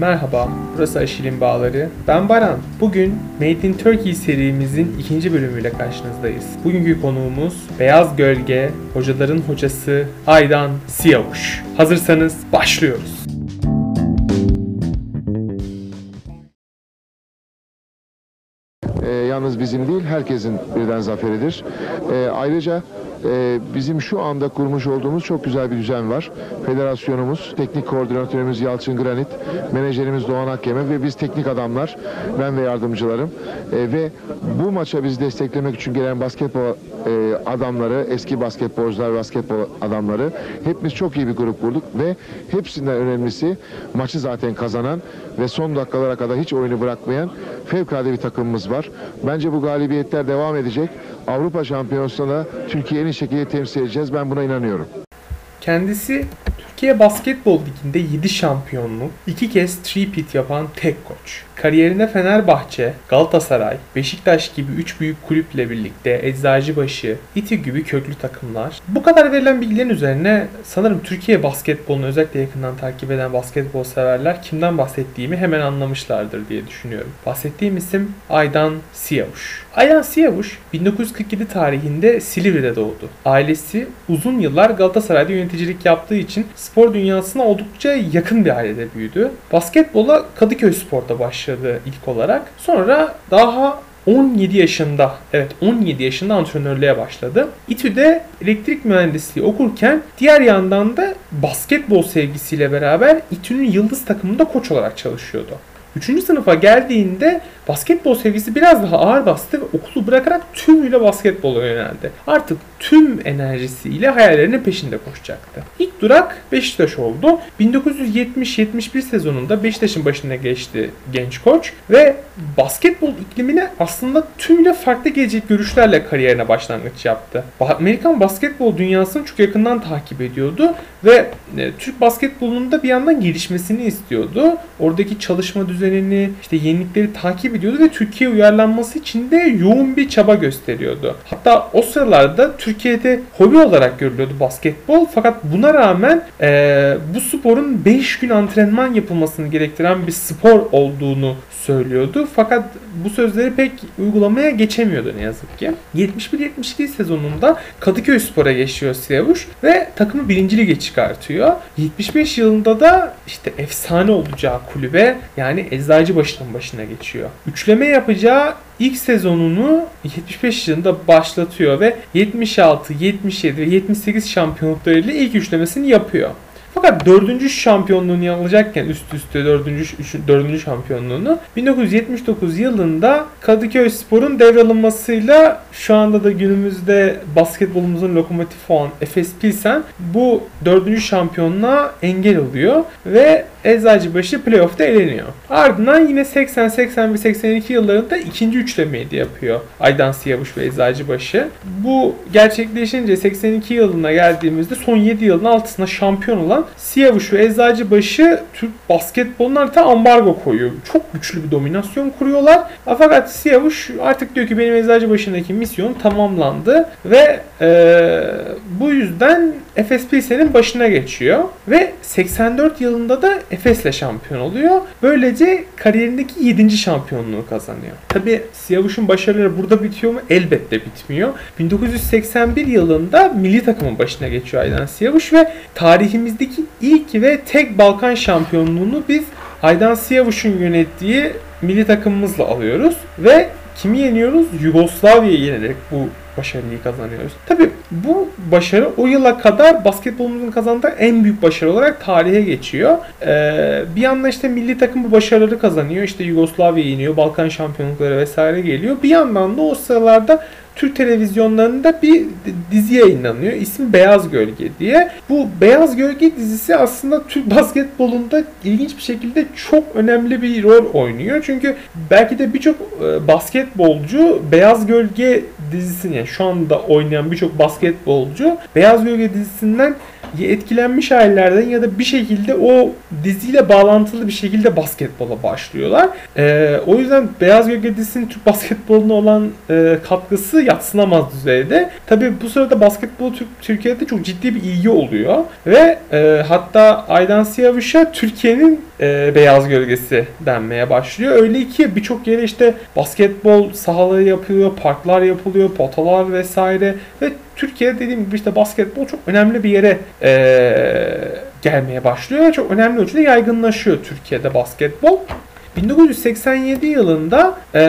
Merhaba, burası Aşil'in Bağları. Ben Baran. Bugün Made in Turkey serimizin ikinci bölümüyle karşınızdayız. Bugünkü konuğumuz Beyaz Gölge, hocaların hocası Aydan Siyavuş. Hazırsanız başlıyoruz. E, yalnız bizim değil, herkesin birden zaferidir. E, ayrıca e, bizim şu anda kurmuş olduğumuz çok güzel bir düzen var. Federasyonumuz, teknik koordinatörümüz Yalçın Granit, menajerimiz Doğan Akyemen ve biz teknik adamlar, ben ve yardımcılarım. E, ve bu maça bizi desteklemek için gelen basketbol e, adamları, eski basketbolcular, basketbol adamları hepimiz çok iyi bir grup kurduk ve hepsinden önemlisi maçı zaten kazanan ve son dakikalara kadar hiç oyunu bırakmayan fevkalade bir takımımız var. Bence bu galibiyetler devam edecek. Avrupa Şampiyonası'nda Türkiye'yi en şekilde temsil edeceğiz. Ben buna inanıyorum. Kendisi Türkiye Basketbol Ligi'nde 7 şampiyonluk, 2 kez three-peat yapan tek koç. Kariyerinde Fenerbahçe, Galatasaray, Beşiktaş gibi 3 büyük kulüple birlikte Eczacıbaşı, İTÜ gibi köklü takımlar. Bu kadar verilen bilgilerin üzerine sanırım Türkiye basketbolunu özellikle yakından takip eden basketbol severler kimden bahsettiğimi hemen anlamışlardır diye düşünüyorum. Bahsettiğim isim Aydan Siyavuş. Aydan Siyavuş 1947 tarihinde Silivri'de doğdu. Ailesi uzun yıllar Galatasaray'da yöneticilik yaptığı için spor dünyasına oldukça yakın bir ailede büyüdü. Basketbola Kadıköy Spor'da başladı ilk olarak. Sonra daha 17 yaşında, evet 17 yaşında antrenörlüğe başladı. İTÜ'de elektrik mühendisliği okurken diğer yandan da basketbol sevgisiyle beraber İTÜ'nün yıldız takımında koç olarak çalışıyordu. 3. sınıfa geldiğinde basketbol sevgisi biraz daha ağır bastı ve okulu bırakarak tümüyle basketbola yöneldi. Artık tüm enerjisiyle hayallerinin peşinde koşacaktı. İlk durak Beşiktaş oldu. 1970-71 sezonunda Beşiktaş'ın başına geçti genç koç ve basketbol iklimine aslında tümüyle farklı gelecek görüşlerle kariyerine başlangıç yaptı. Amerikan basketbol dünyasını çok yakından takip ediyordu ve e, Türk basketbolunun da bir yandan gelişmesini istiyordu. Oradaki çalışma düzenini, işte yenilikleri takip ediyordu ve Türkiye uyarlanması için de yoğun bir çaba gösteriyordu. Hatta o sıralarda Türkiye'de hobi olarak görülüyordu basketbol fakat buna rağmen e, bu sporun 5 gün antrenman yapılmasını gerektiren bir spor olduğunu söylüyordu. Fakat bu sözleri pek uygulamaya geçemiyordu ne yazık ki. 71-72 sezonunda Kadıköy Spor'a geçiyor Siyavuş ve takımı birinci lige çıkartıyor. 75 yılında da işte efsane olacağı kulübe yani Eczacıbaşı'nın başına geçiyor. Üçleme yapacağı ilk sezonunu 75 yılında başlatıyor ve 76, 77 ve 78 şampiyonluklarıyla ilk üçlemesini yapıyor. Fakat dördüncü şampiyonluğunu alacakken üst üste dördüncü, üç, dördüncü şampiyonluğunu 1979 yılında Kadıköy Spor'un devralınmasıyla şu anda da günümüzde basketbolumuzun lokomotifi olan Efes Pilsen bu dördüncü şampiyonluğa engel oluyor ve Eczacıbaşı playoff'ta eleniyor. Ardından yine 80, 81, 82 yıllarında ikinci üçlemeyi de yapıyor Aydan Siyavuş ve Eczacıbaşı. Bu gerçekleşince 82 yılına geldiğimizde son 7 yılın altısına şampiyon olan Siyavuş ve Eczacıbaşı Türk basketboluna artık ambargo koyuyor. Çok güçlü bir dominasyon kuruyorlar. Fakat Siyavuş artık diyor ki benim Eczacıbaşı'ndaki misyon tamamlandı ve ee, bu yüzden Efes Pilsen'in başına geçiyor ve 84 yılında da Efes'le şampiyon oluyor. Böylece kariyerindeki 7. şampiyonluğu kazanıyor. Tabi Siyavuş'un başarıları burada bitiyor mu? Elbette bitmiyor. 1981 yılında milli takımın başına geçiyor Aydan Siyavuş ve tarihimizdeki ilk ve tek Balkan şampiyonluğunu biz Aydan Siyavuş'un yönettiği milli takımımızla alıyoruz ve kimi yeniyoruz? Yugoslavya'yı yenerek bu başarıyı kazanıyoruz. Tabi bu başarı o yıla kadar basketbolumuzun kazandığı en büyük başarı olarak tarihe geçiyor. Ee, bir yandan işte milli takım bu başarıları kazanıyor. İşte Yugoslavya yeniyor, Balkan şampiyonlukları vesaire geliyor. Bir yandan da o sıralarda Türk televizyonlarında bir dizi yayınlanıyor. İsmi Beyaz Gölge diye. Bu Beyaz Gölge dizisi aslında Türk basketbolunda ilginç bir şekilde çok önemli bir rol oynuyor. Çünkü belki de birçok basketbolcu Beyaz Gölge dizisini yani şu anda oynayan birçok basketbolcu Beyaz Gölge dizisinden etkilenmiş hallerden ya da bir şekilde o diziyle bağlantılı bir şekilde basketbola başlıyorlar. Ee, o yüzden Beyaz Gölge dizisinin Türk basketboluna olan e, katkısı yatsınamaz düzeyde. Tabi bu sırada basketbol Türkiye'de çok ciddi bir ilgi oluyor ve e, hatta Aydan Siyavuş'a Türkiye'nin e, beyaz gölgesi denmeye başlıyor. Öyle ki birçok yere işte basketbol sahaları yapılıyor, parklar yapılıyor, potalar vesaire ve Türkiye dediğim gibi işte basketbol çok önemli bir yere e, gelmeye başlıyor çok önemli ölçüde yaygınlaşıyor Türkiye'de basketbol. 1987 yılında e,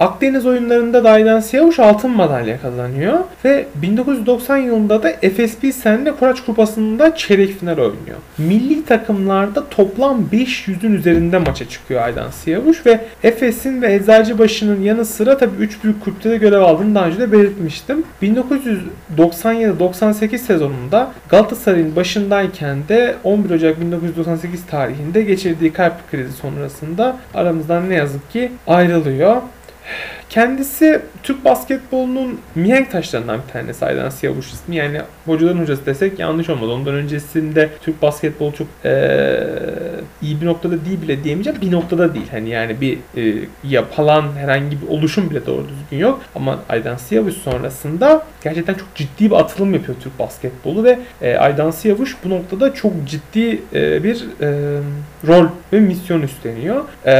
Akdeniz oyunlarında Daydan Siyavuş altın madalya kazanıyor ve 1990 yılında da FSB Sen'le Koraç Kupası'nda çeyrek final oynuyor. Milli takımlarda toplam 500'ün üzerinde maça çıkıyor Aydan Siyavuş ve Efes'in ve Eczacıbaşı'nın yanı sıra tabii 3 büyük kulüpte de görev aldığını daha önce de belirtmiştim. 1997-98 sezonunda Galatasaray'ın başındayken de 11 Ocak 1998 tarihinde geçirdiği kalp krizi sonrasında aramızdan ne yazık ki ayrılıyor. Kendisi Türk basketbolunun mihenk taşlarından bir tanesi Aydan Siyavuş ismi. Yani hocaların hocası desek yanlış olmaz. Ondan öncesinde Türk basketbolu çok ee, iyi bir noktada değil bile diyemeyeceğim. Bir noktada değil. Hani yani bir e, yapılan herhangi bir oluşum bile doğru düzgün yok. Ama Aydan Siyavuş sonrasında gerçekten çok ciddi bir atılım yapıyor Türk basketbolu ve e, Aydan Siyavuş bu noktada çok ciddi e, bir e, rol ve misyon üstleniyor. E,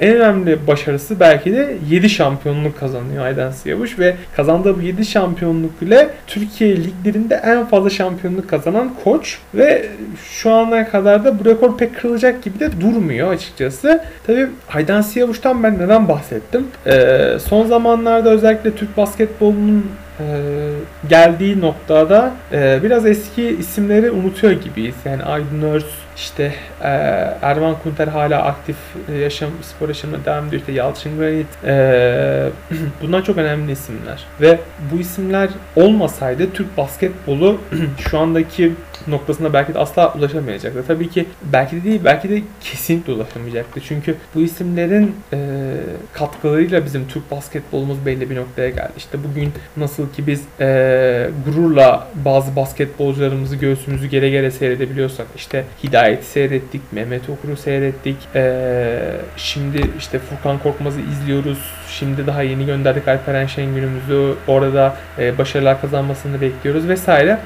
en önemli başarısı belki de 7 şampiyonluk kazanıyor Aydan Siyavuş ve kazandığı bu 7 şampiyonluk ile Türkiye liglerinde en fazla şampiyonluk kazanan koç ve şu ana kadar da bu rekor pek kırılacak gibi de durmuyor açıkçası. Tabi Aydan Siyavuş'tan ben neden bahsettim? Ee, son zamanlarda özellikle Türk basketbolunun e, geldiği noktada e, biraz eski isimleri unutuyor gibiyiz. Yani Aydın Örs, işte e, Erman Kunter hala aktif e, yaşam spor yaşamına devam ediyor. İşte Yalçın Granit. E, bunlar çok önemli isimler. Ve bu isimler olmasaydı Türk basketbolu şu andaki noktasına belki de asla ulaşamayacaktı. Tabii ki belki de değil, belki de kesinlikle ulaşamayacaktı. Çünkü bu isimlerin e, katkılarıyla bizim Türk basketbolumuz belli bir noktaya geldi. İşte bugün nasıl ki biz e, gururla bazı basketbolcularımızı göğsümüzü gere gere seyredebiliyorsak işte Hidayet'i seyrettik, Mehmet Okur'u seyrettik. E, şimdi işte Furkan Korkmaz'ı izliyoruz. Şimdi daha yeni gönderdik Alperen Şengül'ümüzü. Orada e, başarılar kazanmasını bekliyoruz vesaire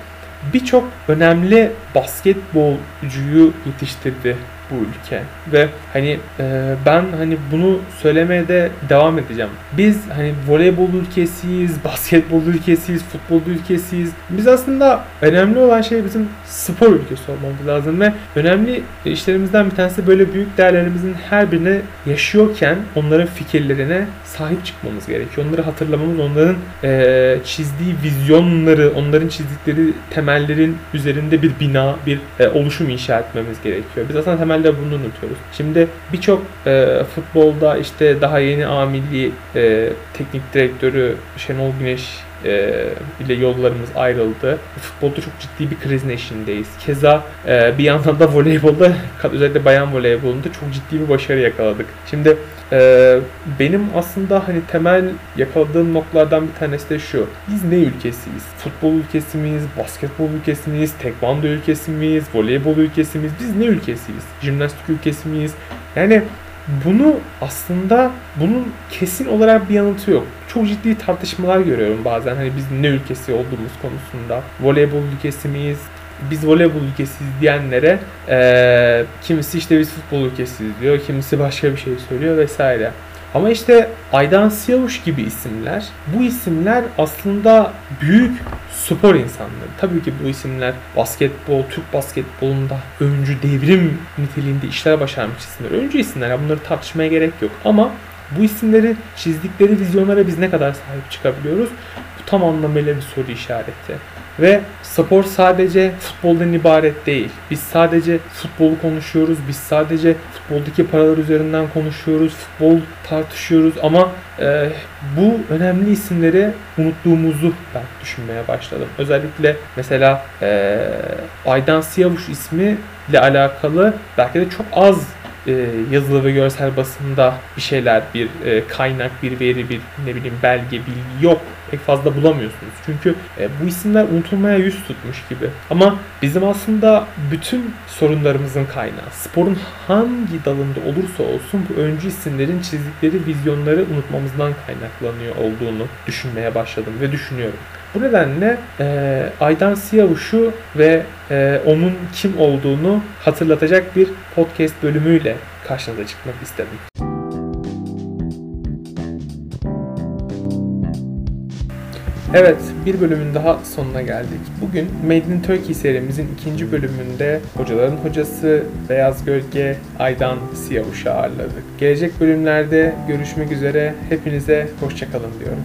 birçok önemli basketbolcuyu yetiştirdi bu ülke ve hani e, ben hani bunu söylemeye de devam edeceğim. Biz hani voleybol ülkesiyiz, basketbol ülkesiyiz, futbol ülkesiyiz. Biz aslında önemli olan şey bizim spor ülkesi olmamız lazım ve önemli işlerimizden bir tanesi böyle büyük değerlerimizin her birine yaşıyorken onların fikirlerine sahip çıkmamız gerekiyor. Onları hatırlamamız, onların e, çizdiği vizyonları, onların çizdikleri temellerin üzerinde bir bina, bir e, oluşum inşa etmemiz gerekiyor. Biz aslında temelde bunu unutuyoruz. Şimdi birçok e, futbolda işte daha yeni A milli e, teknik direktörü Şenol Güneş e, ile yollarımız ayrıldı. Futbolda çok ciddi bir krizin eşindeyiz. Keza e, bir yandan da voleybolda özellikle bayan voleybolunda çok ciddi bir başarı yakaladık. Şimdi e, benim aslında hani temel yakaladığım noktalardan bir tanesi de şu. Biz ne ülkesiyiz? Futbol ülkesi miyiz? Basketbol ülkesi miyiz? Tekvando ülkesi miyiz? Voleybol ülkesi miyiz? Biz ne ülkesiyiz? Jimnastik ülkesi miyiz? Yani bunu aslında bunun kesin olarak bir yanıtı yok. Çok ciddi tartışmalar görüyorum bazen hani biz ne ülkesi olduğumuz konusunda. Voleybol ülkesi miyiz? Biz voleybol ülkesiyiz diyenlere e, kimisi işte biz futbol ülkesiyiz diyor. Kimisi başka bir şey söylüyor vesaire. Ama işte Aydan Siyavuş gibi isimler, bu isimler aslında büyük spor insanları. Tabii ki bu isimler basketbol, Türk basketbolunda öncü devrim niteliğinde işler başarmış isimler. Öncü isimler. Yani bunları tartışmaya gerek yok. Ama bu isimleri çizdikleri vizyonlara biz ne kadar sahip çıkabiliyoruz? Bu tam anlamıyla bir soru işareti. Ve spor sadece futboldan ibaret değil. Biz sadece futbolu konuşuyoruz. Biz sadece futboldaki paralar üzerinden konuşuyoruz. Futbol tartışıyoruz ama e, bu önemli isimleri unuttuğumuzu ben düşünmeye başladım. Özellikle mesela e, Aydan Siyavuş ismi ile alakalı belki de çok az e, yazılı ve görsel basında bir şeyler, bir e, kaynak, bir veri, bir ne bileyim belge, bilgi yok pek fazla bulamıyorsunuz. Çünkü e, bu isimler unutulmaya yüz tutmuş gibi. Ama bizim aslında bütün sorunlarımızın kaynağı sporun hangi dalında olursa olsun bu öncü isimlerin çizdikleri vizyonları unutmamızdan kaynaklanıyor olduğunu düşünmeye başladım ve düşünüyorum. Bu nedenle e, Aydan Siyavuş'u ve e, onun kim olduğunu hatırlatacak bir podcast bölümüyle karşınıza çıkmak istedim. Evet, bir bölümün daha sonuna geldik. Bugün Made in Turkey serimizin ikinci bölümünde hocaların hocası Beyaz Gölge Aydan Siyavuş'u ağırladık. Gelecek bölümlerde görüşmek üzere. Hepinize hoşçakalın diyorum.